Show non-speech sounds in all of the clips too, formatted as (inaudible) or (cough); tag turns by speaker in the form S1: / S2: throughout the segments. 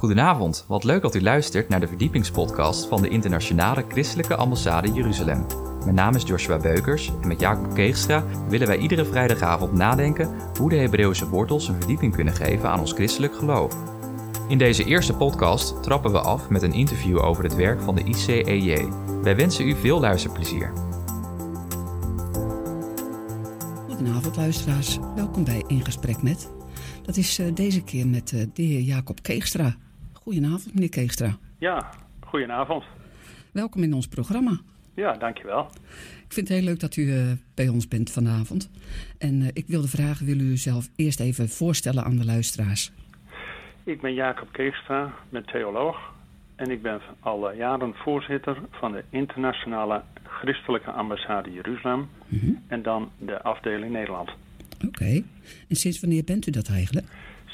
S1: Goedenavond, wat leuk dat u luistert naar de verdiepingspodcast van de Internationale Christelijke Ambassade Jeruzalem. Mijn naam is Joshua Beukers en met Jacob Keegstra willen wij iedere vrijdagavond nadenken hoe de Hebreeuwse wortels een verdieping kunnen geven aan ons christelijk geloof. In deze eerste podcast trappen we af met een interview over het werk van de ICEJ. Wij wensen u veel luisterplezier.
S2: Goedenavond luisteraars, welkom bij In Gesprek Met. Dat is uh, deze keer met uh, de heer Jacob Keegstra. Goedenavond meneer Keegstra.
S3: Ja, goedenavond.
S2: Welkom in ons programma.
S3: Ja, dankjewel.
S2: Ik vind het heel leuk dat u uh, bij ons bent vanavond. En ik wilde vragen, wil u uzelf eerst even voorstellen aan de luisteraars?
S3: Ik ben Jacob Keegstra, ben theoloog. En ik ben al jaren voorzitter van de Internationale Christelijke Ambassade Jeruzalem. Mm -hmm. En dan de afdeling Nederland.
S2: Oké. Okay. En sinds wanneer bent u dat eigenlijk?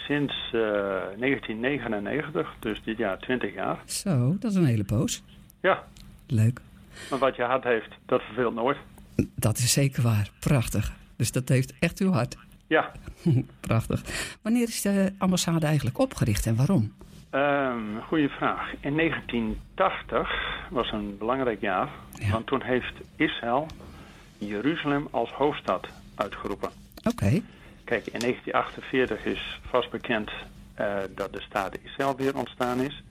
S3: Sinds uh, 1999, dus dit jaar 20 jaar.
S2: Zo, dat is een hele poos.
S3: Ja.
S2: Leuk.
S3: Maar wat je hart heeft, dat verveelt nooit.
S2: Dat is zeker waar. Prachtig. Dus dat heeft echt uw hart.
S3: Ja. (laughs)
S2: Prachtig. Wanneer is de ambassade eigenlijk opgericht en waarom?
S3: Um, goeie vraag. In 1980 was een belangrijk jaar. Ja. Want toen heeft Israël Jeruzalem als hoofdstad uitgeroepen.
S2: Oké. Okay.
S3: Kijk, in 1948 is vast bekend uh, dat de staat Israël weer ontstaan is.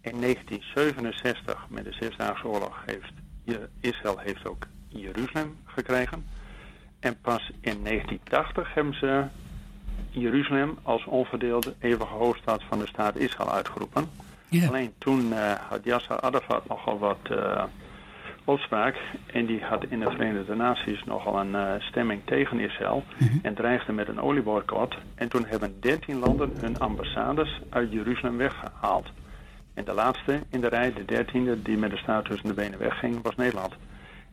S3: In 1967, met de Zesdaagse Oorlog, heeft Israël heeft ook Jeruzalem gekregen. En pas in 1980 hebben ze Jeruzalem als onverdeelde eeuwige hoofdstad van de staat Israël uitgeroepen. Alleen toen uh, had Yasser Arafat nogal wat uh, en die had in de Verenigde Naties nogal een uh, stemming tegen Israël
S2: Mhm.
S3: en dreigde met een olieboycott. En toen hebben 13 landen hun ambassades uit Jeruzalem weggehaald. En de laatste in de rij, de dertiende, die met de staart tussen de benen wegging, was Nederland.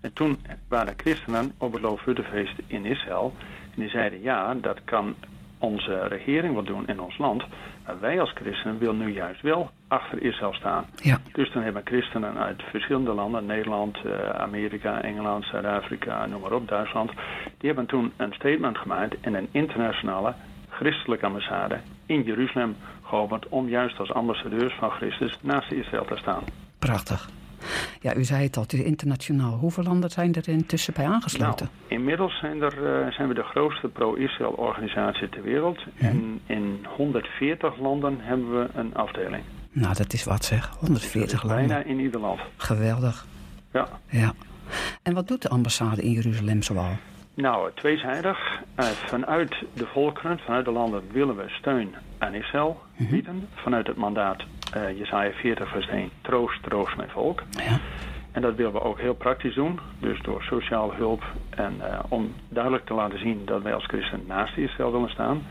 S3: En toen waren christenen op het Loofhuttenfeest in Israël. En die zeiden, ja, dat kan onze regering wel doen in ons land. Maar wij als christenen willen nu juist wel achter Israël staan.
S2: Ja.
S3: Dus dan hebben christenen uit verschillende landen, Nederland, uh, Amerika, Engeland, Zuid-Afrika, noem maar op, Duitsland. Die hebben toen een statement gemaakt in een internationale christelijke ambassade in Jeruzalem geopend om juist als ambassadeurs van Christus naast Israël te staan.
S2: Prachtig. Ja, u zei het al, internationaal. Hoeveel landen zijn er intussen bij aangesloten?
S3: Nou, inmiddels zijn, er, uh, zijn we de grootste pro-Israël organisatie ter wereld. En in 140 landen hebben we een afdeling.
S2: Nou, dat is wat zeg. 140
S3: dus
S2: landen.
S3: Bijna in ieder land.
S2: Geweldig.
S3: Ja.
S2: ja. En wat doet de ambassade in Jeruzalem zoal?
S3: Nou, tweezijdig. Uh, vanuit de volkeren, vanuit de landen willen we steun aan Israël
S2: Mhm.
S3: bieden. Vanuit het mandaat uh, Jesaja 40 vers 1, troost, troost mijn volk.
S2: Ja.
S3: En dat willen we ook heel praktisch doen. Dus door sociale hulp en uh, om duidelijk te laten zien dat wij als christen naast Israël willen staan.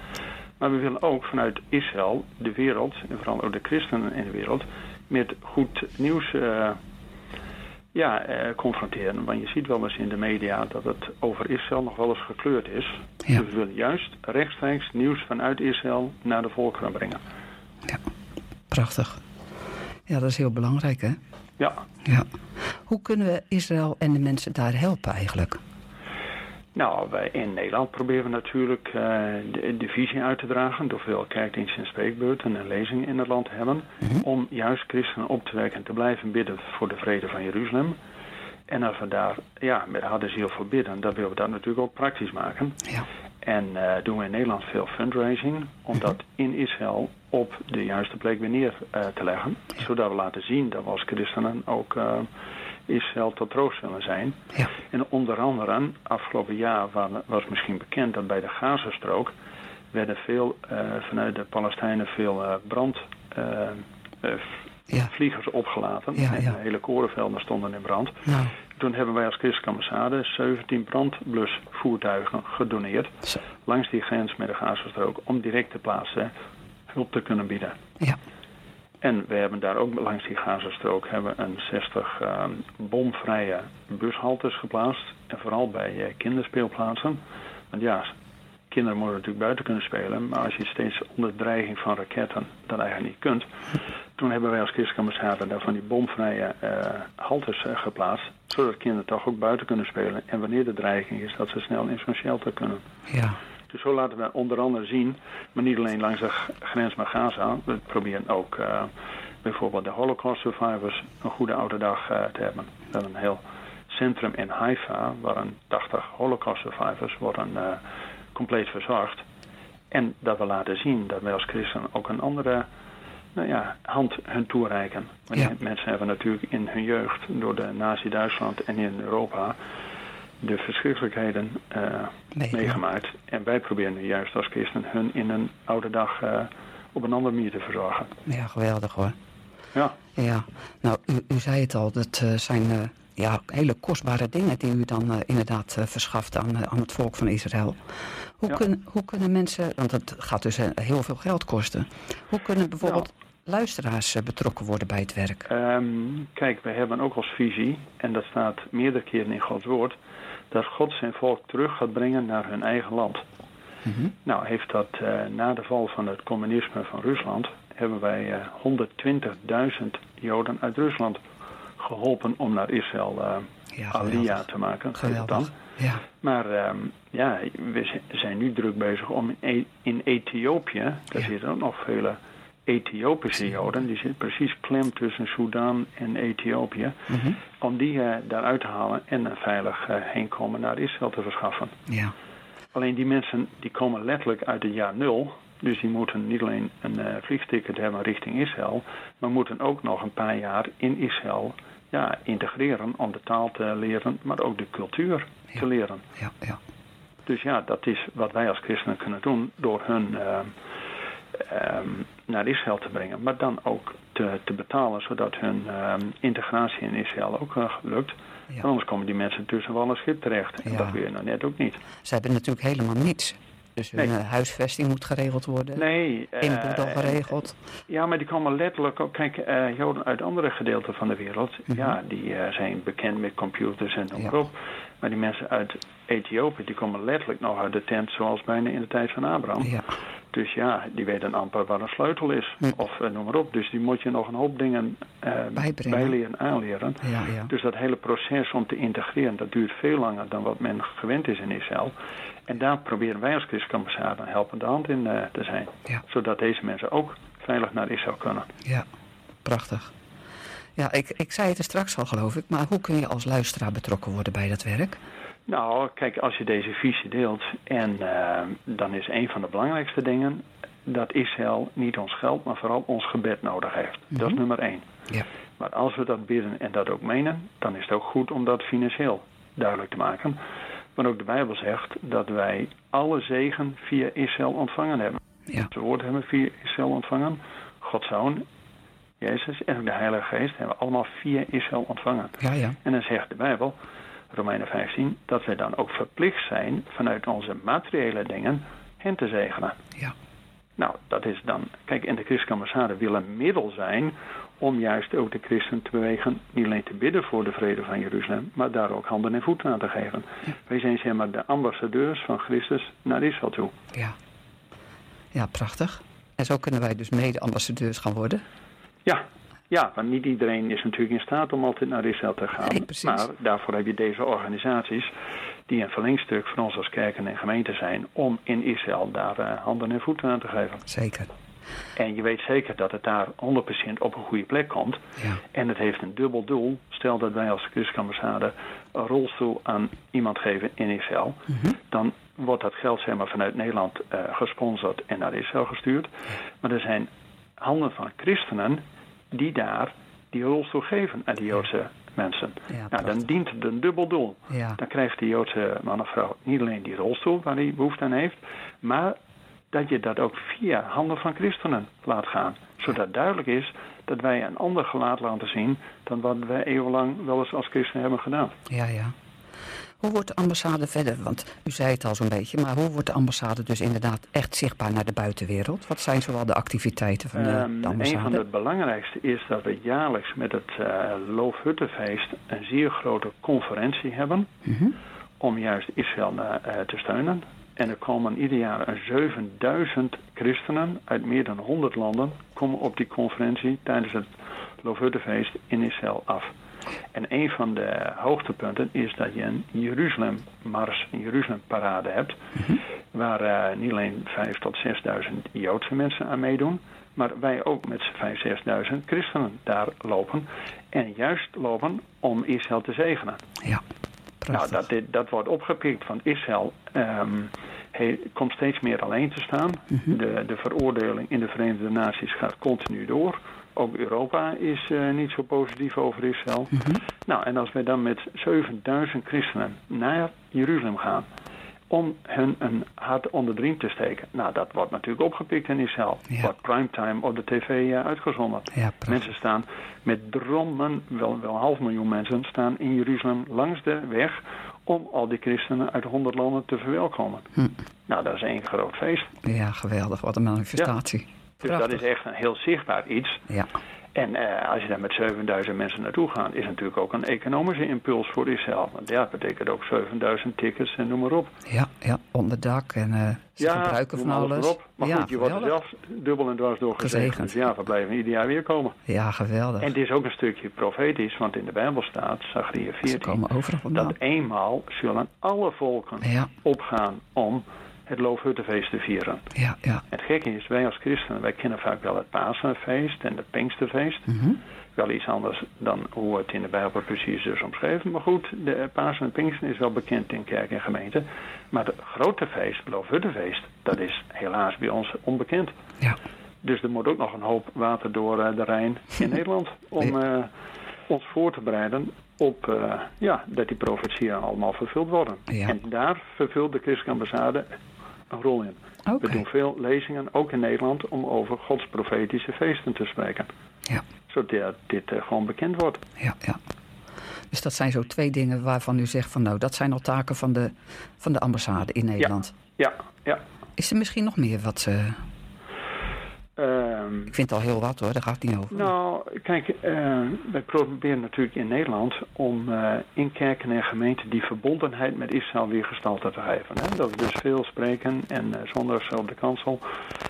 S3: Maar we willen ook vanuit Israël de wereld, en vooral ook de christenen in de wereld, met goed nieuws uh, ja, confronteren. Want je ziet wel eens in de media dat het over Israël nog wel eens gekleurd is.
S2: Ja.
S3: Dus we willen juist rechtstreeks nieuws vanuit Israël naar de volkeren brengen.
S2: Prachtig. Ja, dat is heel belangrijk, hè?
S3: Ja.
S2: ja. Hoe kunnen we Israël en de mensen daar helpen eigenlijk?
S3: Nou, wij in Nederland proberen we natuurlijk uh, de, de, visie uit te dragen... door veel kerkdiensten en spreekbeurten en lezingen in het land te hebben...
S2: Mm-hmm.
S3: om juist christenen op te wekken en te blijven bidden voor de vrede van Jeruzalem. En als we daar ja, met harde ziel voor bidden, dan willen we dat natuurlijk ook praktisch maken.
S2: Ja.
S3: En uh, doen we in Nederland veel fundraising... om dat in Israël op de juiste plek weer neer uh, te leggen. Zodat we laten zien dat we als christenen ook... Israël tot troost willen zijn.
S2: Ja.
S3: En onder andere, afgelopen jaar was misschien bekend dat bij de Gazastrook werden veel vanuit de Palestijnen veel uh,
S2: ja.
S3: opgelaten.
S2: Ja,
S3: en
S2: ja.
S3: de hele korenvelden stonden in brand.
S2: Nou.
S3: Toen hebben wij als christelijke ambassade 17 brandblusvoertuigen gedoneerd
S2: Zo.
S3: langs die grens met de Gazastrook om direct te plaatsen hulp te kunnen bieden.
S2: Ja.
S3: En we hebben daar ook langs die Gazastrook hebben een 60 uh, bomvrije bushaltes geplaatst. En vooral bij uh, kinderspeelplaatsen. Want ja, kinderen moeten natuurlijk buiten kunnen spelen. Maar als je steeds onder dreiging van raketten dat eigenlijk niet kunt. Toen hebben wij als ambassade daar van die bomvrije uh, haltes geplaatst. Zodat kinderen toch ook buiten kunnen spelen. En wanneer de dreiging is, dat ze snel in zo'n shelter kunnen.
S2: Ja.
S3: Dus zo laten we onder andere zien, maar niet alleen langs de grens met Gaza, we proberen ook uh, bijvoorbeeld de Holocaust survivors een goede oude dag uh, te hebben. We hebben een heel centrum in Haifa waar een 80 Holocaust survivors worden uh, compleet verzorgd. En dat we laten zien dat wij als christenen ook een andere nou ja, hand hun toereiken. Ja. Mensen hebben natuurlijk in hun jeugd door de Nazi-Duitsland en in Europa de verschrikkelijkheden uh, nee, meegemaakt. Ja. En wij proberen nu juist als christen hun in een oude dag uh, op een andere manier te verzorgen.
S2: Ja, geweldig hoor.
S3: Ja.
S2: Ja, nou, u, u zei het al, dat uh, zijn ja, hele kostbare dingen die u dan inderdaad verschaft aan, aan het volk van Israël. Hoe,
S3: Ja.
S2: kunnen, hoe kunnen mensen, want het gaat dus heel veel geld kosten, hoe kunnen bijvoorbeeld luisteraars eh, betrokken worden bij het werk?
S3: Ehm, kijk, we hebben ook als visie, en dat staat meerdere keren in Gods woord, dat God zijn volk terug gaat brengen naar hun eigen land.
S2: Mhm.
S3: Nou, heeft dat eh, na de val van het communisme van Rusland, hebben wij eh, 120.000 Joden uit Rusland geholpen om naar Israël eh
S2: Ja,
S3: Aliyah
S2: geweldig.
S3: te maken.
S2: Geweldig. Ja,
S3: Maar ehm, ja, we zijn nu druk bezig om in, E- in Ethiopië, daar
S2: Ja.
S3: zitten ook nog vele Ethiopische Joden, die zitten precies klem tussen Sudan en Ethiopië,
S2: Mhm.
S3: om die eh, daaruit te halen en een veilig eh, heenkomen naar Israël te verschaffen.
S2: ja,
S3: Alleen die mensen die komen letterlijk uit het jaar nul. Dus die moeten niet alleen een eh, vliegticket hebben richting Israël, maar moeten ook nog een paar jaar in Israël ja, integreren om de taal te leren, maar ook de cultuur
S2: Ja.
S3: te leren.
S2: ja, ja.
S3: Dus ja, dat is wat wij als christenen kunnen doen door hun ehm, naar Israël te brengen, maar dan ook te, te betalen zodat hun ehm, integratie in Israël ook eh, lukt.
S2: Ja.
S3: Anders komen die mensen tussen wal en schip terecht. En
S2: Ja.
S3: dat wil je nou net ook niet.
S2: Ze hebben natuurlijk helemaal niets. Dus hun
S3: Nee.
S2: eh, huisvesting moet geregeld worden.
S3: Nee. eh,
S2: Input al geregeld.
S3: Ja, maar die komen letterlijk ook. Kijk, eh, Joden uit andere gedeelten van de wereld,
S2: Mhm.
S3: ja, die eh, zijn bekend met computers en noem
S2: Ja.
S3: op. Maar die mensen uit Ethiopië, die komen letterlijk nog uit de tent zoals bijna in de tijd van Abraham.
S2: Ja,
S3: Dus ja, die weten amper waar een sleutel is.
S2: Hm.
S3: Of eh, noem maar op. Dus die moet je nog een hoop dingen eh,
S2: Bijbrengen.
S3: bijleren, aanleren.
S2: ja, ja.
S3: Dus dat hele proces om te integreren, dat duurt veel langer dan wat men gewend is in Israël. En daar proberen wij als christenambassade een helpende hand in eh, te zijn.
S2: Ja.
S3: Zodat deze mensen ook veilig naar Israël kunnen.
S2: Ja, prachtig. Ja, ik, ik zei het er straks al geloof ik, maar hoe kun je als luisteraar betrokken worden bij dat werk?
S3: Nou, kijk, als je deze visie deelt, en eh, dan is een van de belangrijkste dingen dat Israël niet ons geld, maar vooral ons gebed nodig heeft. Dat is
S2: Mhm.
S3: nummer één.
S2: Ja,
S3: Maar als we dat bidden en dat ook menen, dan is het ook goed om dat financieel duidelijk te maken. Want ook de Bijbel zegt dat wij alle zegen via Israël ontvangen hebben.
S2: ja,
S3: Het woord hebben via Israël ontvangen. Gods Zoon, Jezus en ook de Heilige Geest hebben we allemaal via Israël ontvangen.
S2: ja, ja.
S3: En dan zegt de Bijbel, Romeinen 15, dat wij dan ook verplicht zijn vanuit onze materiële dingen hen te zegenen.
S2: ja.
S3: Nou, dat is dan, kijk, en de christelijke ambassade wil een middel zijn om juist ook de christen te bewegen, niet alleen te bidden voor de vrede van Jeruzalem, maar daar ook handen en voeten aan te geven. Wij zijn zeg maar de ambassadeurs van Christus naar Israël toe.
S2: Ja. Ja, prachtig. En zo kunnen wij dus mede-ambassadeurs gaan worden.
S3: Ja, ja, want niet iedereen is natuurlijk in staat om altijd naar Israël te gaan.
S2: Nee,
S3: maar daarvoor heb je deze organisaties die een verlengstuk van ons als kerken en gemeenten zijn om in Israël daar eh, handen en voeten aan te geven.
S2: Zeker.
S3: En je weet zeker dat het daar 100% op een goede plek komt.
S2: Ja,
S3: En het heeft een dubbel doel. Stel dat wij als christelijke ambassade een rolstoel aan iemand geven in Israël.
S2: Mhm.
S3: Dan wordt dat geld zeg maar, vanuit Nederland eh, gesponsord en naar Israël gestuurd. Maar er zijn handen van christenen die daar die rolstoel geven aan die Joodse mensen.
S2: Ja,
S3: nou, dan dient het een dubbel doel.
S2: ja,
S3: Dan krijgt de Joodse man of vrouw niet alleen die rolstoel waar hij behoefte aan heeft, maar dat je dat ook via handen van christenen laat gaan. Zodat duidelijk is dat wij een ander gelaat laten zien dan wat wij eeuwenlang wel eens als christenen hebben gedaan.
S2: ja, ja. Hoe wordt de ambassade verder? Want u zei het al zo'n beetje, maar hoe wordt de ambassade dus inderdaad echt zichtbaar naar de buitenwereld? Wat zijn zoal de activiteiten van de,
S3: Ehm,
S2: de
S3: een van
S2: ambassade?
S3: de belangrijkste is dat we jaarlijks met het uh, Loofhuttenfeest een zeer grote conferentie hebben
S2: Mhm.
S3: om juist Israël uh, te steunen. En er komen ieder jaar een 7000 christenen uit meer dan 100 landen komen op die conferentie tijdens het Loofhuttenfeest in Israël af. En een van de hoogtepunten is dat je een Jeruzalem-mars, een Jeruzalem-parade hebt. Waar uh, niet alleen 5 tot 6.000 Joodse mensen aan meedoen. Maar wij ook met 5.000, 6.000 christenen daar lopen. En juist lopen om Israël te zegenen.
S2: Ja,
S3: nou, dat, dit, dat wordt opgepikt van Israël. Um, hij komt steeds meer alleen te staan. de, de veroordeling in de Verenigde Naties gaat continu door. Ook Europa is uh, niet zo positief over Israël. Nou, en als wij dan met 7000 christenen naar Jeruzalem gaan om hun een hart onder de riem te steken. Nou, dat wordt natuurlijk opgepikt in Israël.
S2: Ja.
S3: Wordt primetime op de tv uh, uitgezonden.
S2: Ja,
S3: mensen staan met drommen, wel, wel een half miljoen mensen, staan in Jeruzalem langs de weg om al die christenen uit honderd landen te verwelkomen.
S2: Hm.
S3: Nou, dat is één groot feest.
S2: Ja, geweldig. Wat een manifestatie.
S3: Ja. Dus dat is echt een heel zichtbaar iets.
S2: Ja.
S3: En uh, als je daar met 7000 mensen naartoe gaat, is natuurlijk ook een economische impuls voor Israël. Want ja, dat betekent ook 7000 tickets en noem maar op.
S2: Ja, ja onderdak en uh, ze
S3: ja,
S2: gebruiken van alles.
S3: Erop. Maar
S2: ja,
S3: goed, je wordt er zelf dubbel en dwars door gezegend. Dus ja, we blijven ieder jaar weer komen.
S2: Ja, geweldig.
S3: En het is ook een stukje profetisch, want in de Bijbel staat, Zachariah 14, dat eenmaal zullen alle volken
S2: ja.
S3: opgaan om het Loofhuttenfeest te vieren.
S2: Ja, ja.
S3: Het gekke is, wij als christenen, wij kennen vaak wel het Pasenfeest en het Pinksterfeest.
S2: Mm -hmm.
S3: Wel iets anders dan hoe het in de Bijbel precies is omschreven. Maar goed, de Pasen en Pinkster is wel bekend in kerk en gemeente. Maar het grote feest, het Loofhuttenfeest, dat is helaas bij ons onbekend.
S2: Ja.
S3: Dus er moet ook nog een hoop water door uh, de Rijn (laughs) in Nederland om uh, ons voor te bereiden op uh, ja, dat die profetieën allemaal vervuld worden.
S2: Ja.
S3: En daar vervult de christelijke ambassade een rol in.
S2: Okay.
S3: We doen veel lezingen, ook in Nederland, om over Gods profetische feesten te spreken.
S2: Ja.
S3: Zodat dit uh, gewoon bekend wordt.
S2: Ja, ja. Dus dat zijn zo twee dingen waarvan u zegt van nou, dat zijn al taken van de, van de ambassade in Nederland.
S3: Ja, ja. ja.
S2: Is er misschien nog meer wat ze...
S3: Um,
S2: ik vind het al heel wat hoor, daar gaat het niet over.
S3: Nou, kijk, uh, wij proberen natuurlijk in Nederland om uh, in kerken en gemeenten die verbondenheid met Israël weer gestalte te geven. Hè? Dat we dus veel spreken en uh, zondags op de kansel,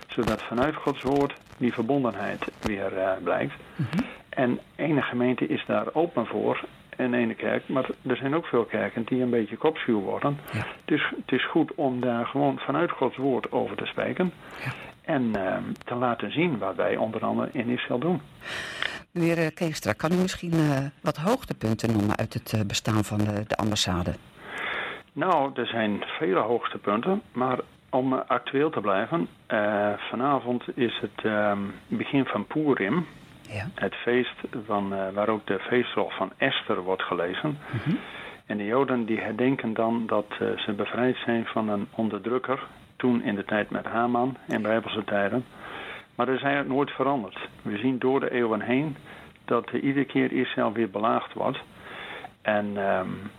S3: zodat vanuit Gods woord die verbondenheid weer blijkt.
S2: Mm -hmm.
S3: En ene gemeente is daar open voor en ene kerk, maar er zijn ook veel kerken die een beetje kopschuw worden.
S2: Ja.
S3: Dus het is goed om daar gewoon vanuit Gods woord over te spreken.
S2: Ja.
S3: En uh, te laten zien wat wij onder andere in Israël doen.
S2: Meneer uh, Keestra, kan u misschien uh, wat hoogtepunten noemen uit het uh, bestaan van de, de, ambassade?
S3: Nou, er zijn vele hoogtepunten, maar om actueel te blijven, vanavond is het ehm, begin van Purim.
S2: Ja.
S3: Het feest van, waar ook de feestrol van Esther wordt gelezen.
S2: Mm -hmm.
S3: En de Joden die herdenken dan dat ze bevrijd zijn van een onderdrukker toen in de tijd met Haman in bijbelse tijden. Maar daar zijn het nooit veranderd. We zien door de eeuwen heen dat iedere keer Israël weer belaagd wordt. En um,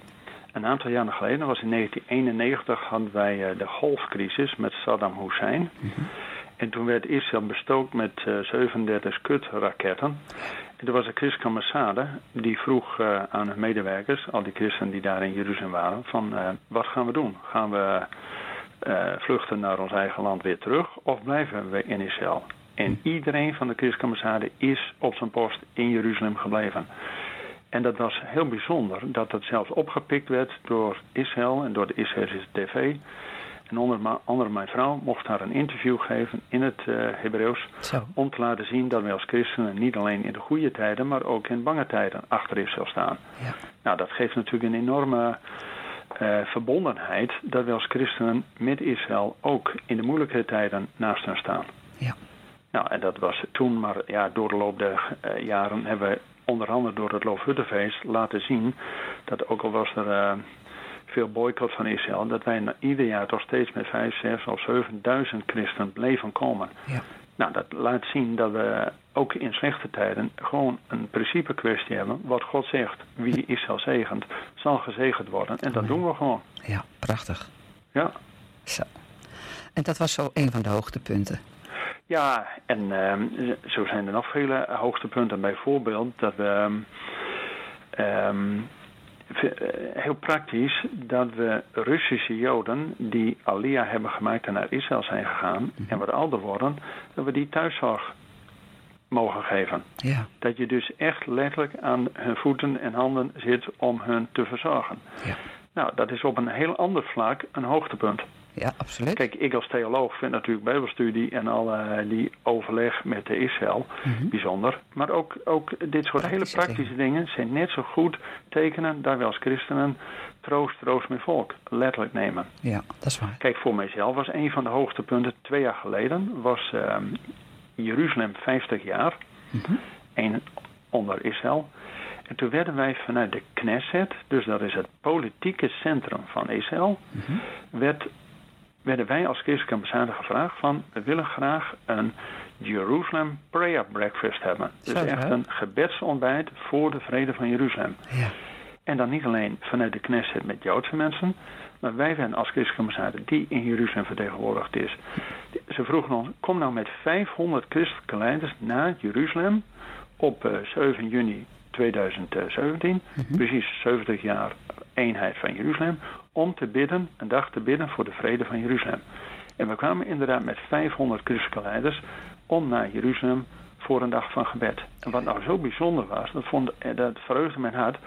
S3: een aantal jaren geleden, dat was in 1991, hadden wij uh, de golfcrisis met Saddam Hussein.
S2: Mm -hmm.
S3: En toen werd Israël bestookt met uh, 37 Scud-raketten. En er was een christelijke ambassade die vroeg aan hun medewerkers, al die christenen die daar in Jeruzalem waren, van wat gaan we doen? Gaan we uh, vluchten naar ons eigen land weer terug of blijven we in Israël? En iedereen van de christelijke ambassade is op zijn post in Jeruzalem gebleven. En dat was heel bijzonder dat dat zelfs opgepikt werd door Israël en door de Israëlische tv. En onder andere mijn vrouw mocht haar een interview geven in het uh, Hebreeuws.
S2: Zo.
S3: Om te laten zien dat wij als christenen niet alleen in de goede tijden, maar ook in bange tijden achter Israël staan.
S2: Ja.
S3: Nou, dat geeft natuurlijk een enorme uh, verbondenheid dat wij als christenen met Israël ook in de moeilijke tijden naast hen staan.
S2: Ja.
S3: Nou, en dat was toen, maar ja, door de loop der uh, jaren hebben we onder andere door het Loofhuttenfeest laten zien dat ook al was er uh, veel boycott van Israël, dat wij ieder jaar toch steeds met 5, 6 of 7000 christenen bleven komen.
S2: Ja.
S3: Nou, dat laat zien dat we ook in slechte tijden gewoon een principe kwestie hebben. Wat God zegt, wie Israël zegent, zal gezegend worden. En dat doen we gewoon.
S2: Ja, prachtig.
S3: Ja.
S2: Zo. En dat was zo een van de hoogtepunten.
S3: Ja, en um, zo zijn er nog vele hoogtepunten. Bijvoorbeeld dat we um, heel praktisch dat we Russische Joden die Aliyah hebben gemaakt en naar Israël zijn gegaan -hmm. en wat ouder worden, dat we die thuiszorg mogen geven.
S2: Ja.
S3: Dat je dus echt letterlijk aan hun voeten en handen zit om hun te verzorgen.
S2: Ja.
S3: Nou, dat is op een heel ander vlak een hoogtepunt.
S2: Ja, absoluut.
S3: Kijk, ik als theoloog vind natuurlijk bijbelstudie en al eh, die overleg met de Israël
S2: Mhm.
S3: bijzonder. Maar ook, ook dit soort
S2: Praktische
S3: hele praktische dingen. zijn net zo goed tekenen dat we als christenen troost, troost met volk letterlijk nemen.
S2: Ja, dat is waar.
S3: Kijk, voor mijzelf was een van de hoogtepunten twee jaar geleden was ehm, Jeruzalem 50 jaar, een onder Israël. En toen werden wij vanuit de Knesset, dus dat is het politieke centrum van Israël,
S2: Mhm.
S3: werd, werden wij als christelijke ambassade gevraagd van we willen graag een Jerusalem prayer breakfast hebben. Dus
S2: Zo,
S3: echt
S2: hè?
S3: een gebedsontbijt voor de vrede van Jeruzalem.
S2: Ja.
S3: En dan niet alleen vanuit de Knesset met Joodse mensen, maar wij zijn als christelijke ambassade die in Jeruzalem vertegenwoordigd is. Ze vroegen ons, kom nou met 500 christelijke leiders naar Jeruzalem op eh, 7 juni 2017,
S2: Mhm.
S3: precies 70 jaar eenheid van Jeruzalem, om te bidden, een dag te bidden voor de vrede van Jeruzalem. En we kwamen inderdaad met 500 christelijke leiders om naar Jeruzalem voor een dag van gebed. En wat nou zo bijzonder was, dat, vond, eh, dat verheugde mijn hart.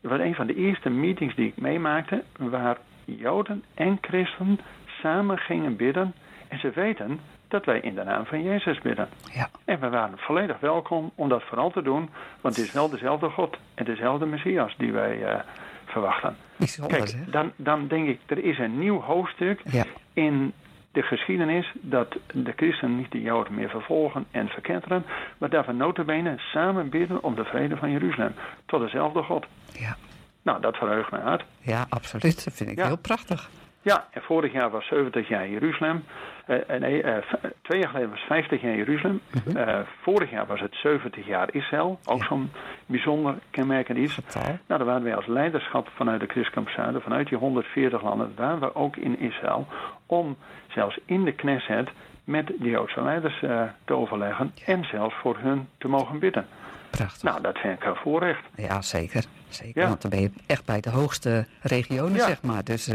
S3: Het was een van de eerste meetings die ik meemaakte, waar Joden en christen samen gingen bidden. En ze weten dat wij in de naam van Jezus bidden.
S2: Ja.
S3: En we waren volledig welkom om dat vooral te doen, want het is wel dezelfde God en dezelfde Messias die wij eh, verwachten.
S2: Bijzonder,
S3: Kijk, dan, dan denk ik, er is een nieuw hoofdstuk
S2: Ja.
S3: in de geschiedenis dat de christenen niet de Joden meer vervolgen en verketteren, maar dat we notabene samen bidden om de vrede van Jeruzalem tot dezelfde God.
S2: Ja.
S3: Nou, dat verheugt mij hard.
S2: ja, absoluut. Dat vind ik
S3: Ja.
S2: heel prachtig.
S3: Ja, en vorig jaar was 70 jaar Jeruzalem. Eh, eh, nee, eh, twee jaar geleden was 50 jaar Jeruzalem. Eh, vorig jaar was het 70 jaar Israël. Ook
S2: Ja.
S3: zo'n bijzonder kenmerkend iets. Nou, dan waren wij als leiderschap vanuit de Christelijke ambassade, vanuit die 140 landen, waren we ook in Israël om zelfs in de Knesset met de Joodse leiders te overleggen en zelfs voor hun te mogen bidden.
S2: Prachtig.
S3: Nou, dat vind ik een voorrecht.
S2: Ja, zeker. Zeker.
S3: Ja.
S2: Want dan ben je echt bij de hoogste regionen,
S3: Ja.
S2: zeg maar. Dus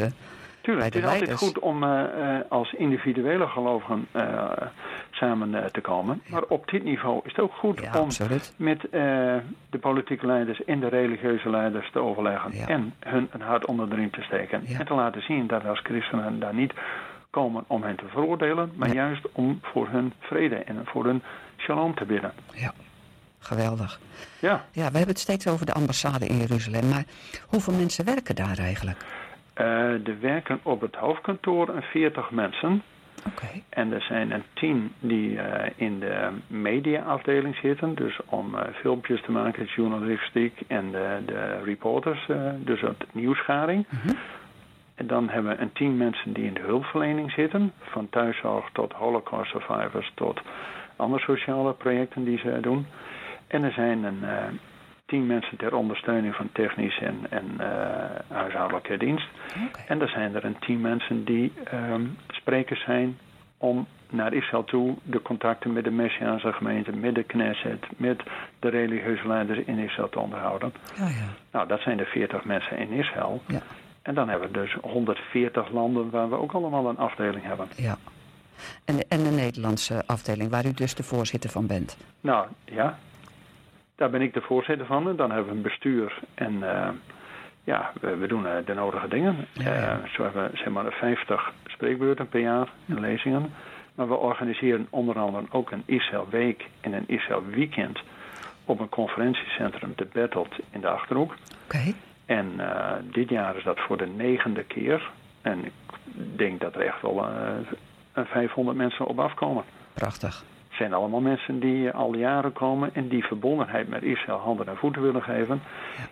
S3: Tuurlijk, het is altijd goed om eh, eh, als individuele gelovigen eh, samen te komen. Maar op dit niveau is het ook goed
S2: ja,
S3: om
S2: absoluut.
S3: met de politieke leiders en de religieuze leiders te overleggen.
S2: Ja.
S3: En hun een hart onder de riem te steken.
S2: Ja.
S3: En te laten zien dat we als christenen daar niet komen om hen te veroordelen. Maar
S2: Nee.
S3: juist om voor hun vrede en voor hun shalom te bidden.
S2: Ja. Geweldig.
S3: Ja,
S2: Ja, we hebben het steeds over de ambassade in Jeruzalem. Maar hoeveel mensen werken daar eigenlijk?
S3: Eh, er werken op het hoofdkantoor een 40 mensen. En er zijn een team die eh, in de mediaafdeling zitten, dus om eh, filmpjes te maken, journalistiek en de, de reporters, dus het nieuwsgaring.
S2: Mhm.
S3: En dan hebben we een team mensen die in de hulpverlening zitten, van thuiszorg tot Holocaust survivors tot andere sociale projecten die ze doen. En er zijn een team mensen ter ondersteuning van technisch en, en eh, huishoudelijke dienst. En er zijn er een team mensen die ehm, sprekers zijn om naar Israël toe de contacten met de Messiaanse gemeente, met de Knesset, met de religieuze leiders in Israël te onderhouden.
S2: Ja, ja.
S3: Nou, dat zijn de 40 mensen in Israël.
S2: Ja.
S3: En dan hebben we dus 140 landen waar we ook allemaal een afdeling hebben.
S2: ja. En, de- en de Nederlandse afdeling, waar u dus de voorzitter van bent.
S3: Nou, ja. Daar ben ik de voorzitter van. En dan hebben we een bestuur en eh, ja, we, we doen eh, de nodige dingen.
S2: Ja, ja.
S3: Eh, zo hebben we zeg maar 50 spreekbeurten per jaar en lezingen. Maar we organiseren onder andere ook een Israël Week en een Israël Weekend op een conferentiecentrum de Bettelt in de Achterhoek.
S2: Oké.
S3: En dit jaar is dat voor de negende keer. En ik denk dat er echt wel eh, een 500 mensen op afkomen.
S2: Prachtig.
S3: Het zijn allemaal mensen die al jaren komen en die verbondenheid met Israël handen en voeten willen geven.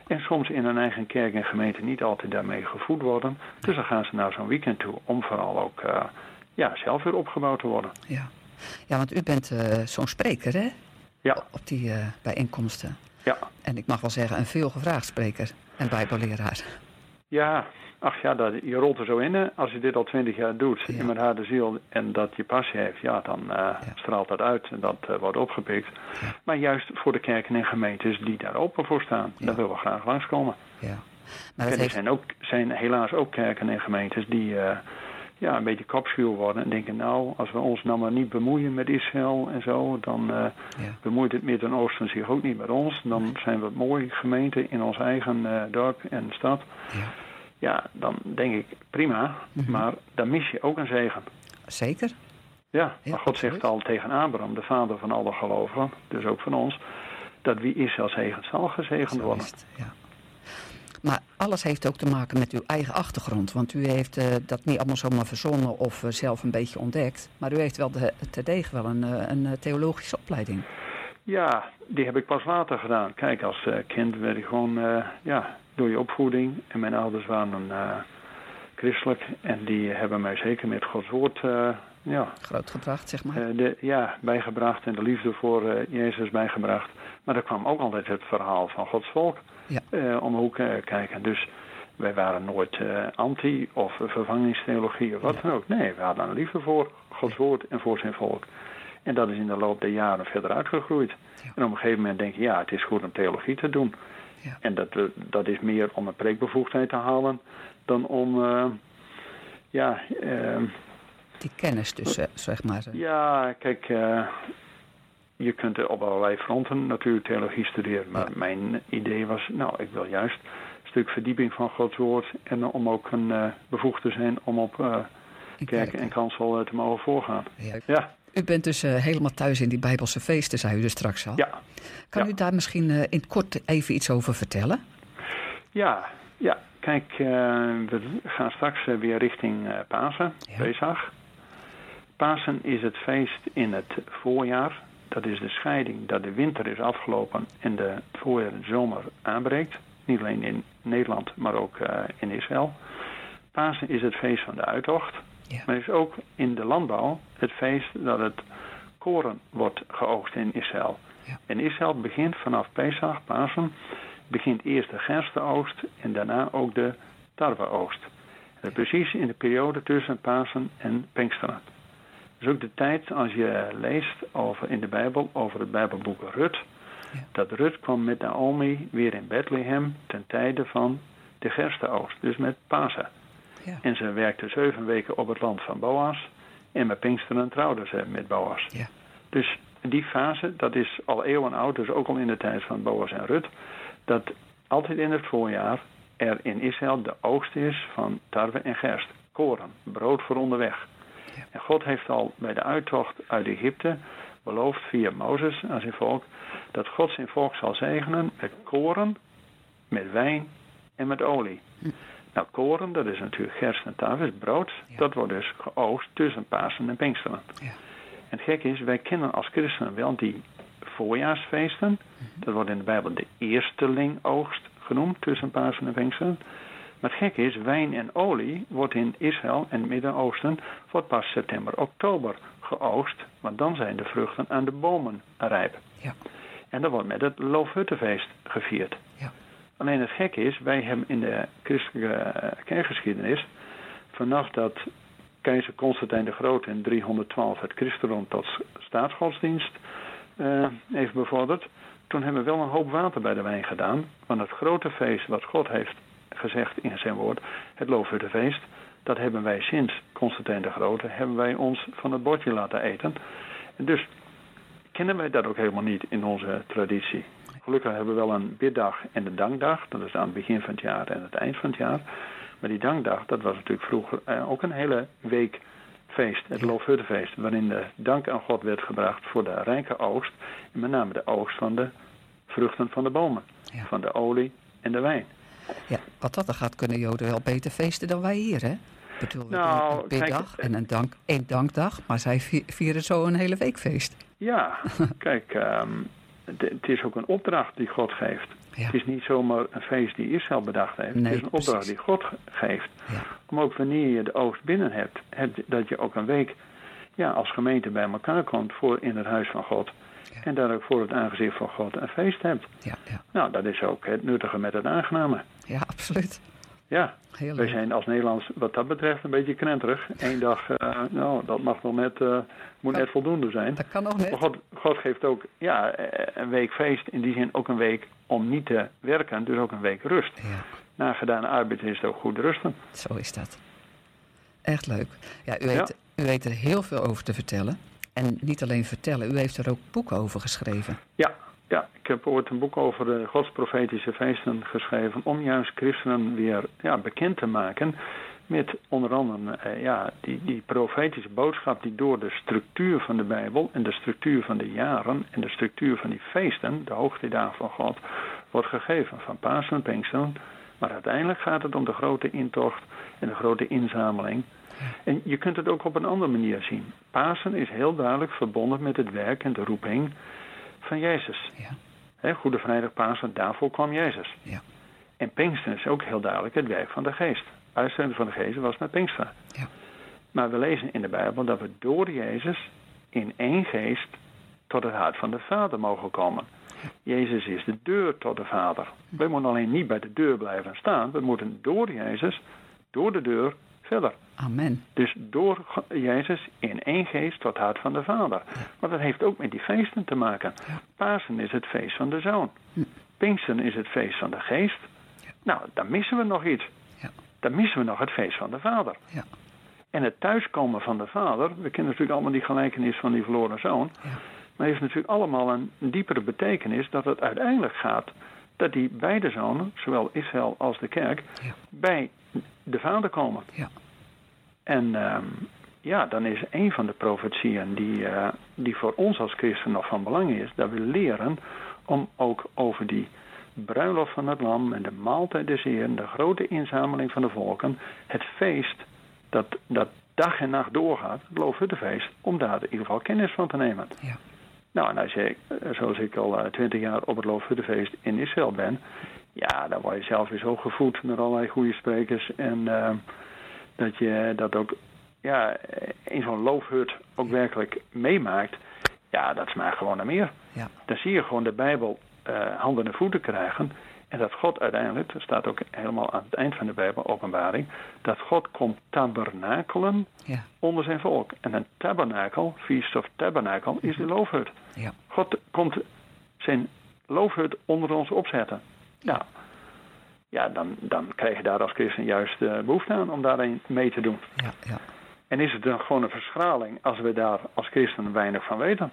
S3: En soms in hun eigen kerk en gemeente niet altijd daarmee gevoed worden. Dus dan gaan ze naar zo'n weekend toe om vooral ook eh, ja, zelf weer opgebouwd te worden.
S2: Ja. Ja, want u bent eh, zo'n spreker, hè?
S3: Ja,
S2: Op die eh, bijeenkomsten.
S3: ja.
S2: En ik mag wel zeggen, een veelgevraagd spreker en bijbelleraar.
S3: Ja, ach ja, dat, je rolt er zo in. Hè. Als je dit al twintig jaar doet,
S2: Ja.
S3: in met harde ziel, en dat je passie heeft, ja, dan eh,
S2: Ja.
S3: straalt dat uit en dat eh, wordt opgepikt.
S2: Ja.
S3: Maar juist voor de kerken en gemeentes die daar open voor staan, daar willen we graag langskomen.
S2: Ja. Maar
S3: En er
S2: heeft...
S3: zijn, ook, zijn helaas ook kerken en gemeentes die, eh, ja, een beetje kopschuw worden en denken, nou, als we ons nou maar niet bemoeien met Israël en zo, dan bemoeit het Midden-Oosten zich ook niet met ons. Dan zijn we mooi gemeente in ons eigen dorp en stad. Ja. Ja, dan denk ik prima, -hmm. maar dan mis je ook een zegen.
S2: Zeker.
S3: Ja, maar God zegt al tegen Abraham, de vader van alle gelovigen, dus ook van ons, dat wie Israël zegent zal gezegend worden.
S2: ja. Maar alles heeft ook te maken met uw eigen achtergrond. Want u heeft uh, dat niet allemaal zomaar verzonnen of uh, zelf een beetje ontdekt. Maar u heeft wel de, terdege wel een, uh, een theologische opleiding.
S3: Ja, die heb ik pas later gedaan. Kijk, als kind werd ik gewoon ja, door je opvoeding. En mijn ouders waren christelijk. En die hebben mij zeker met Gods woord ja,
S2: grootgebracht, zeg maar.
S3: de, ja, bijgebracht en de liefde voor Jezus bijgebracht. Maar er kwam ook altijd het verhaal van Gods volk ja. uh, om de hoek uh, kijken. Dus wij waren nooit uh, anti of vervangingstheologie of wat dan ook. Nee, we hadden een liefde voor Gods woord en voor zijn volk. En dat is in de loop der jaren verder uitgegroeid. Ja. En op een gegeven moment denk je, ja, het is goed om theologie te doen. Ja. En dat, dat is meer om een preekbevoegdheid te halen dan om, ja...
S2: Die kennis dus, zeg maar.
S3: Ja, kijk, je kunt op allerlei fronten natuurlijk theologie studeren. Maar mijn idee was, nou, ik wil juist een stuk verdieping van Gods woord. En om ook een uh, bevoegd te zijn om op uh, kerken en kansel uh, te mogen voorgaan.
S2: Ja. ja. U bent dus helemaal thuis in die Bijbelse feesten, zei u dus straks al.
S3: Ja.
S2: Kan
S3: ja.
S2: u daar misschien in het kort even iets over vertellen?
S3: Ja, ja. Kijk, we gaan straks weer richting Pasen, ja. Pesach. Pasen is het feest in het voorjaar. Dat is de scheiding dat de winter is afgelopen en de voorjaar en zomer aanbreekt. Niet alleen in Nederland, maar ook in Israël. Pasen is het feest van de uittocht. Ja. Maar is ook in de landbouw het feest dat het koren wordt geoogst in Israël. Ja. En Israël begint vanaf Pesach, Pasen, begint eerst de gerstenoogst en daarna ook de tarweoogst. Ja. Precies in de periode tussen Pasen en Pinksteren is ook de tijd als je leest over, in de Bijbel over het Bijbelboek Rut. Ja. Dat Rut kwam met Naomi weer in Bethlehem ten tijde van de gerstenoogst, dus met Pasen. Ja. En ze werkte zeven weken op het land van Boas. En met Pinksteren trouwde ze met Boas. Ja. Dus die fase, dat is al eeuwen oud, dus ook al in de tijd van Boas en Rut. Dat altijd in het voorjaar er in Israël de oogst is van tarwe en gerst. Koren, brood voor onderweg. En God heeft al bij de uittocht uit Egypte beloofd via Mozes aan zijn volk dat God zijn volk zal zegenen met koren, met wijn en met olie. Nou, koren, dat is natuurlijk gerst en tarwe, brood. Ja. Dat wordt dus geoogst tussen Pasen en Pinksteren. Ja. En het gekke is, wij kennen als christenen wel die voorjaarsfeesten. Hm. Dat wordt in de Bijbel de eerstelingoogst genoemd tussen Pasen en Pinksteren. Maar het gekke is, wijn en olie wordt in Israël en het Midden-Oosten wordt pas september, oktober geoogst. Want dan zijn de vruchten aan de bomen rijp. Ja. En dat wordt met het Loofhuttenfeest gevierd. Ja. Alleen het gekke is, wij hebben in de christelijke kerkgeschiedenis... vanaf dat keizer Constantijn de Grote in 312 het christendom tot staatsgodsdienst uh, heeft bevorderd... toen hebben we wel een hoop water bij de wijn gedaan. Want het grote feest wat God heeft gezegd in zijn woord, het Loofhuttenfeest. Dat hebben wij sinds Constantijn de Grote, hebben wij ons van het bordje laten eten. En dus kennen wij dat ook helemaal niet in onze traditie. Gelukkig hebben we wel een biddag en een dankdag. Dat is aan het begin van het jaar en het eind van het jaar. Maar die dankdag, dat was natuurlijk vroeger eh, ook een hele week feest, het Loofhuttenfeest, waarin de dank aan God werd gebracht voor de rijke oogst. En met name de oogst van de vruchten van de bomen, ja. van de olie en de wijn.
S2: Ja, wat dat dan gaat, kunnen Joden wel beter feesten dan wij hier, hè? Ik bedoel, nou, een biddag en een, dank, een dankdag, maar zij vieren zo een hele week feest.
S3: Ja, (laughs) kijk, um, het is ook een opdracht die God geeft. Ja. Het is niet zomaar een feest die Israël bedacht heeft. Nee, het is een opdracht precies. die God geeft. Ja. Om ook wanneer je de oogst binnen hebt, dat je ook een week ja, als gemeente bij elkaar komt voor in het huis van God. En daar ook voor het aangezicht van God een feest hebt. Ja, ja. Nou, dat is ook het nuttige met het aangename.
S2: Ja, absoluut.
S3: Ja, Heel wij zijn als Nederlands wat dat betreft een beetje krenterig. Eén dag, uh, nou, dat mag nog net, uh, moet net voldoende zijn.
S2: Dat kan nog net.
S3: Maar God, God geeft ook ja, een week feest, in die zin ook een week om niet te werken, dus ook een week rust. Ja. Na gedane arbeid is het ook goed rusten.
S2: Zo is dat. Echt leuk. Ja, u, weet, u weet er heel veel over te vertellen. En niet alleen vertellen, u heeft er ook boeken over geschreven.
S3: Ja, ja, ik heb ooit een boek over de godsprofetische feesten geschreven om juist christenen weer ja, bekend te maken met onder andere eh, ja, die, die profetische boodschap die door de structuur van de Bijbel en de structuur van de jaren en de structuur van die feesten, de hoogtijdagen van God, wordt gegeven. Van Pasen en Pinksteren. Maar uiteindelijk gaat het om de grote intocht en de grote inzameling. En je kunt het ook op een andere manier zien. Pasen is heel duidelijk verbonden met het werk en de roeping van Jezus. Ja. Goede Vrijdag, Pasen, daarvoor kwam Jezus.
S2: Ja.
S3: En Pinkster is ook heel duidelijk het werk van de geest. Uitzending van de geest was met Pinkster.
S2: Ja.
S3: Maar we lezen in de Bijbel dat we door Jezus in één geest tot het hart van de Vader mogen komen. Jezus is de deur tot de Vader. We moeten alleen niet bij de deur blijven staan. We moeten door Jezus, door de deur, verder.
S2: Amen.
S3: Dus door Jezus in één geest tot hart van de Vader. Maar dat heeft ook met die feesten te maken. Pasen is het feest van de Zoon.
S2: Hm.
S3: Pinksten is het feest van de Geest. Nou, dan missen we nog iets.
S2: Ja.
S3: Dan missen we nog het feest van de Vader.
S2: Ja.
S3: En het thuiskomen van de Vader, we kennen natuurlijk allemaal die gelijkenis van die verloren zoon.
S2: Ja.
S3: Maar heeft natuurlijk allemaal een diepere betekenis dat het uiteindelijk gaat dat die beide zonen, zowel Israël als de kerk,
S2: Ja.
S3: bij de Vader komen.
S2: Ja.
S3: En ehm, ja, dan is een van de profetieën die, eh, die voor ons als christen nog van belang is, dat we leren om ook over die bruiloft van het lam en de maaltijd des Heeren, de grote inzameling van de volken, het feest dat, dat dag en nacht doorgaat, het Loofhuttenfeest, om daar in ieder geval kennis van te nemen.
S2: Ja.
S3: Nou, en als je, zoals ik al eh, twintig jaar op het Loofhuttenfeest in Israël ben, ja, dan word je zelf weer zo gevoed met allerlei goede sprekers. En eh, dat je dat ook ja, in zo'n loofhut ook werkelijk meemaakt. Ja, dat smaakt gewoon naar meer.
S2: Ja.
S3: Dan zie je gewoon de Bijbel eh, handen en voeten krijgen. En dat God uiteindelijk, dat staat ook helemaal aan het eind van de Bijbel, openbaring, dat God komt tabernakelen
S2: Ja.
S3: onder zijn volk. En een tabernakel, Feast of Tabernacle, is de loofhut.
S2: Ja.
S3: God komt zijn loofhut onder ons opzetten. Nou, ja, dan, dan krijg je daar als christen juist uh, behoefte aan om daarin mee te doen.
S2: Ja. Ja.
S3: En is het dan gewoon een verschraling als we daar als christen weinig van weten?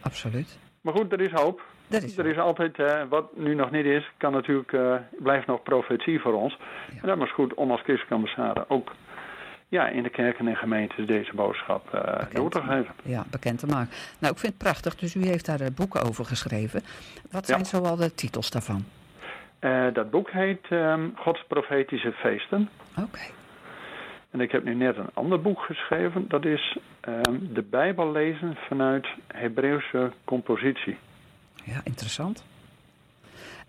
S2: Absoluut.
S3: Maar goed, er is hoop.
S2: Dat is
S3: er is altijd, wat nu nog niet is, kan natuurlijk, eh, blijft nog profetie voor ons.
S2: Ja.
S3: En dat is goed om als christelijke ambassade ook ja, in de kerken en gemeentes deze boodschap eh, door te geven.
S2: Ja, bekend te maken. Nou, ik vind het prachtig. Dus u heeft daar eh, boeken over geschreven. Wat
S3: Ja.
S2: zijn zoal de titels daarvan?
S3: Dat boek heet ehm, Gods profetische feesten.
S2: Oké.
S3: En ik heb nu net een ander boek geschreven. Dat is ehm, de Bijbel lezen vanuit Hebreeuwse compositie.
S2: Ja, interessant.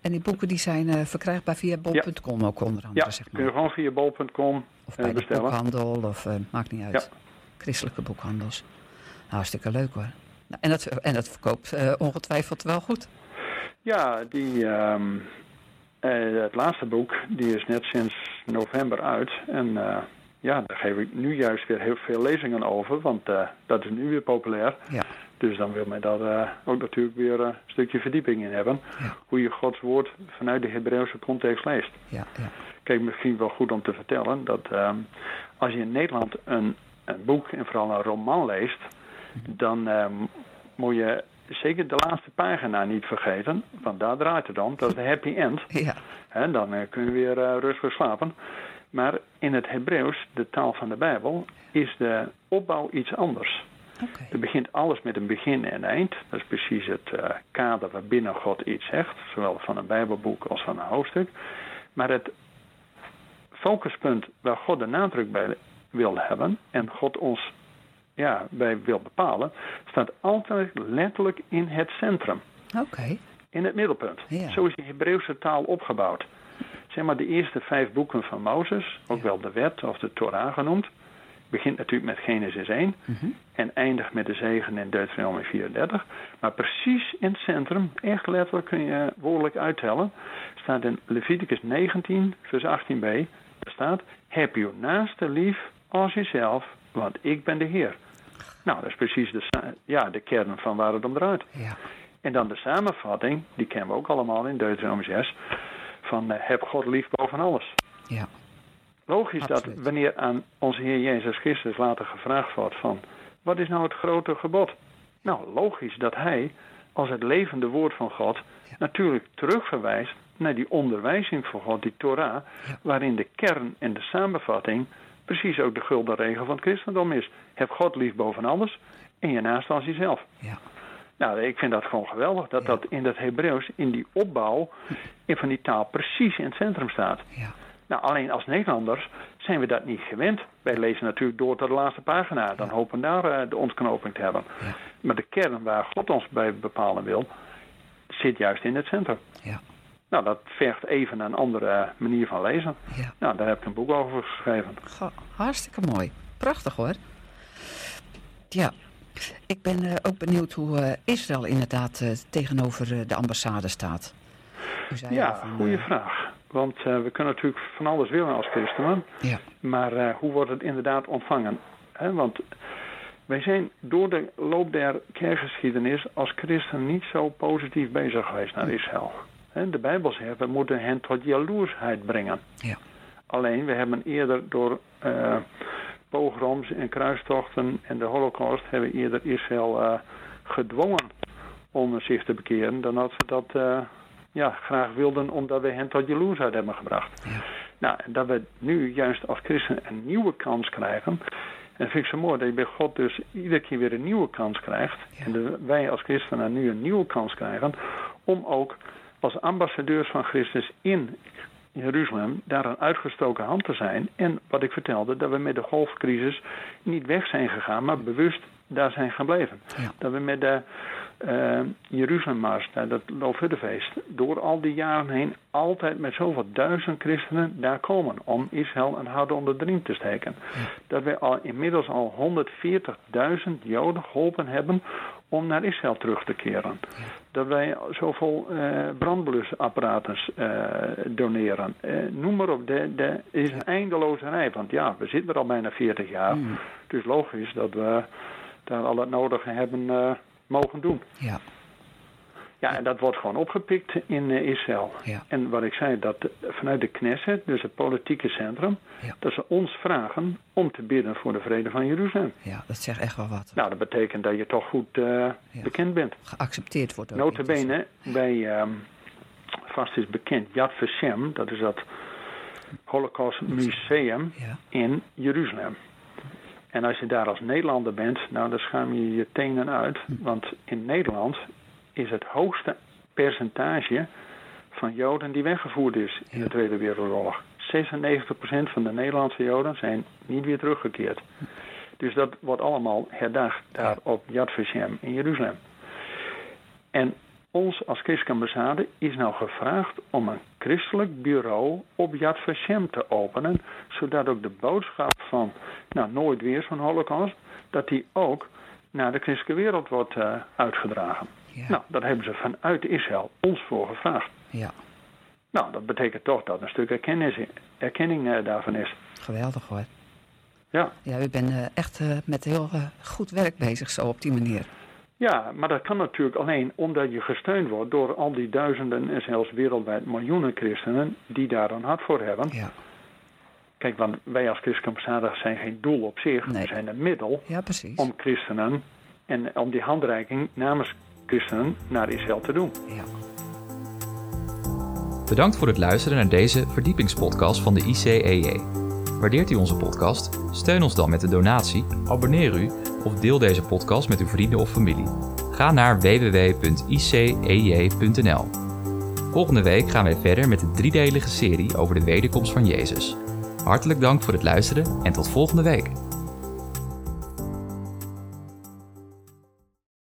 S2: En die boeken die zijn eh, verkrijgbaar via bol.com ook onder andere,
S3: Ja,
S2: zeg
S3: kun je
S2: maar.
S3: gewoon via bol.com
S2: Of
S3: eh,
S2: bij de boekhandel, of eh, maakt niet uit. Christelijke boekhandels. Hartstikke leuk hoor. Nou, en, dat, en dat verkoopt ongetwijfeld wel goed.
S3: Ja, die, ehm, eh, het laatste boek die is net sinds november uit. En ja, daar geef ik nu juist weer heel veel lezingen over, want dat is nu weer populair.
S2: Ja.
S3: Dus dan wil men daar eh, ook natuurlijk weer eh, een stukje verdieping in hebben.
S2: Ja.
S3: Hoe je Gods woord vanuit de Hebreeuwse context leest.
S2: Ja, ja.
S3: Kijk, misschien wel goed om te vertellen dat ehm, als je in Nederland een, een boek en vooral een roman leest, dan ehm, moet je zeker de laatste pagina niet vergeten, want daar draait het om. Dat is de (laughs) happy end.
S2: ja.
S3: Hè, dan eh, kun je weer rustig slapen. Maar in het Hebreeuws, de taal van de Bijbel, is de opbouw iets anders.
S2: Oké.
S3: Er begint alles met een begin en eind. Dat is precies het eh, kader waarbinnen God iets zegt, zowel van een Bijbelboek als van een hoofdstuk. Maar het focuspunt waar God de nadruk bij wil hebben en God ons ja, bij wil bepalen, staat altijd letterlijk in het centrum,
S2: Oké.
S3: in het middelpunt.
S2: Ja.
S3: Zo is de Hebreeuwse taal opgebouwd. Zeg maar de eerste vijf boeken van Mozes, ook
S2: Ja.
S3: wel de wet of de Torah genoemd, begint natuurlijk met Genesis 1
S2: Mhm.
S3: en eindigt met de zegen in Deuteronomie 34. Maar precies in het centrum, echt letterlijk kun je woordelijk uittellen, staat in Leviticus 19, vers 18b. Daar staat, heb je naaste lief als jezelf, want ik ben de Heer. Nou, dat is precies de, ja, de kern van waar het om draait.
S2: Ja.
S3: En dan de samenvatting, die kennen we ook allemaal in Deuteronomie 6, van eh, heb God lief boven alles.
S2: Ja.
S3: Logisch dat wanneer aan onze Heer Jezus Christus later gevraagd wordt van... wat is nou het grote gebod? Nou, logisch dat hij als het levende woord van God...
S2: Ja.
S3: natuurlijk terugverwijst naar die onderwijzing van God, die Torah...
S2: Ja.
S3: waarin de kern en de samenvatting precies ook de gulden regel van het christendom is. Heb God lief boven alles en je naast als jezelf.
S2: Ja.
S3: Nou, ik vind dat gewoon geweldig dat
S2: Ja.
S3: dat in dat Hebreeuws, in die opbouw in van die taal precies in het centrum staat.
S2: Ja.
S3: Nou, alleen als Nederlanders zijn we dat niet gewend. Wij lezen natuurlijk door tot de laatste pagina. Dan hopen daar eh, de ontknoping te hebben.
S2: Ja.
S3: Maar de kern waar God ons bij bepalen wil, zit juist in het centrum.
S2: Ja.
S3: Nou, dat vergt even een andere manier van lezen.
S2: Ja.
S3: Nou, daar heb ik een boek over geschreven.
S2: Goh, hartstikke mooi. Prachtig hoor. Ja, ik ben eh, ook benieuwd hoe eh, Israël inderdaad tegenover de ambassade staat. U zei
S3: Ja,
S2: van,
S3: goede vraag. Want eh, we kunnen natuurlijk van alles willen als christenen.
S2: Ja,
S3: Maar eh, hoe wordt het inderdaad ontvangen? Want wij zijn door de loop der kerkgeschiedenis als christen niet zo positief bezig geweest naar Israël. De Bijbel zegt, we moeten hen tot jaloersheid brengen.
S2: Ja.
S3: Alleen, we hebben eerder door eh, pogroms en kruistochten en de holocaust... hebben eerder Israël gedwongen om zich te bekeren... dan dat ze dat ja, graag wilden omdat we hen tot jaloersheid hebben gebracht.
S2: Ja.
S3: Nou, en dat we nu juist als christen een nieuwe kans krijgen... En dat vind ik zo mooi dat je bij God dus iedere keer weer een nieuwe kans krijgt.
S2: Ja.
S3: En dat wij als christenen nu een nieuwe kans krijgen om ook als ambassadeurs van Christus in Jeruzalem daar een uitgestoken hand te zijn. En wat ik vertelde, dat we met de golfcrisis niet weg zijn gegaan, maar bewust daar zijn gebleven.
S2: Ja.
S3: Dat we met de eh Jeruzalemmars, nou, dat Loofhuttenfeest, door al die jaren heen altijd met zoveel duizend christenen daar komen om Israël een houden onder de riem te steken. Dat we al inmiddels al 140.000 Joden geholpen hebben om naar Israël terug te keren. Dat wij zoveel eh brandblusapparaten eh, doneren. Eh, noem maar op, de, de is een eindeloze rij. Want ja, we zitten er al bijna 40 jaar.
S2: Mm.
S3: Het is logisch dat we daar al het nodige hebben mogen doen.
S2: ja,
S3: Ja, en dat wordt gewoon opgepikt in eh, Israël.
S2: ja,
S3: En wat ik zei, dat vanuit de Knesset, dus het politieke centrum,
S2: Ja.
S3: dat ze ons vragen om te bidden voor de vrede van Jeruzalem.
S2: ja, dat zegt echt wel wat.
S3: Nou, dat betekent dat je toch goed eh, bekend bent.
S2: Geaccepteerd wordt ook.
S3: Notabene, bij, ehm, vast is bekend, Yad Vashem, dat is dat Holocaust Museum in Jeruzalem. En als je daar als Nederlander bent, nou dan schaam je je tenen uit. Want in Nederland is het hoogste percentage van Joden die weggevoerd is in de Tweede Wereldoorlog. 96% van de Nederlandse Joden zijn niet weer teruggekeerd. Dus dat wordt allemaal herdacht daar op Yad Vashem in Jeruzalem. En ons als christelijke ambassade is nou gevraagd om een christelijk bureau op Yad Vashem te openen, zodat ook de boodschap van nou, nooit weer zo'n holocaust, dat die ook naar de christelijke wereld wordt eh, uitgedragen.
S2: ja,
S3: Nou, daar hebben ze vanuit Israël ons voor gevraagd.
S2: ja,
S3: Nou, dat betekent toch dat een stuk erkennis, erkenning eh, daarvan is.
S2: geweldig hoor.
S3: Ja.
S2: Ja, u bent eh, echt met heel goed werk bezig zo op die manier.
S3: Ja, maar dat kan natuurlijk alleen omdat je gesteund wordt door al die duizenden en zelfs wereldwijd miljoenen christenen die daar een hart voor hebben.
S2: Ja,
S3: Kijk, want wij als christelijke ambassade zijn geen doel op zich,
S2: Nee.
S3: we zijn een middel
S2: ja precies.
S3: om christenen en om die handreiking namens christenen naar Israël te doen.
S2: Ja.
S1: Bedankt voor het luisteren naar deze verdiepingspodcast van de ICEJ. Waardeert u onze podcast? Steun ons dan met een donatie, abonneer u of deel deze podcast met uw vrienden of familie. Ga naar www.icej.nl. Volgende week gaan wij verder met de driedelige serie over de wederkomst van Jezus. Hartelijk dank voor het luisteren en tot volgende week.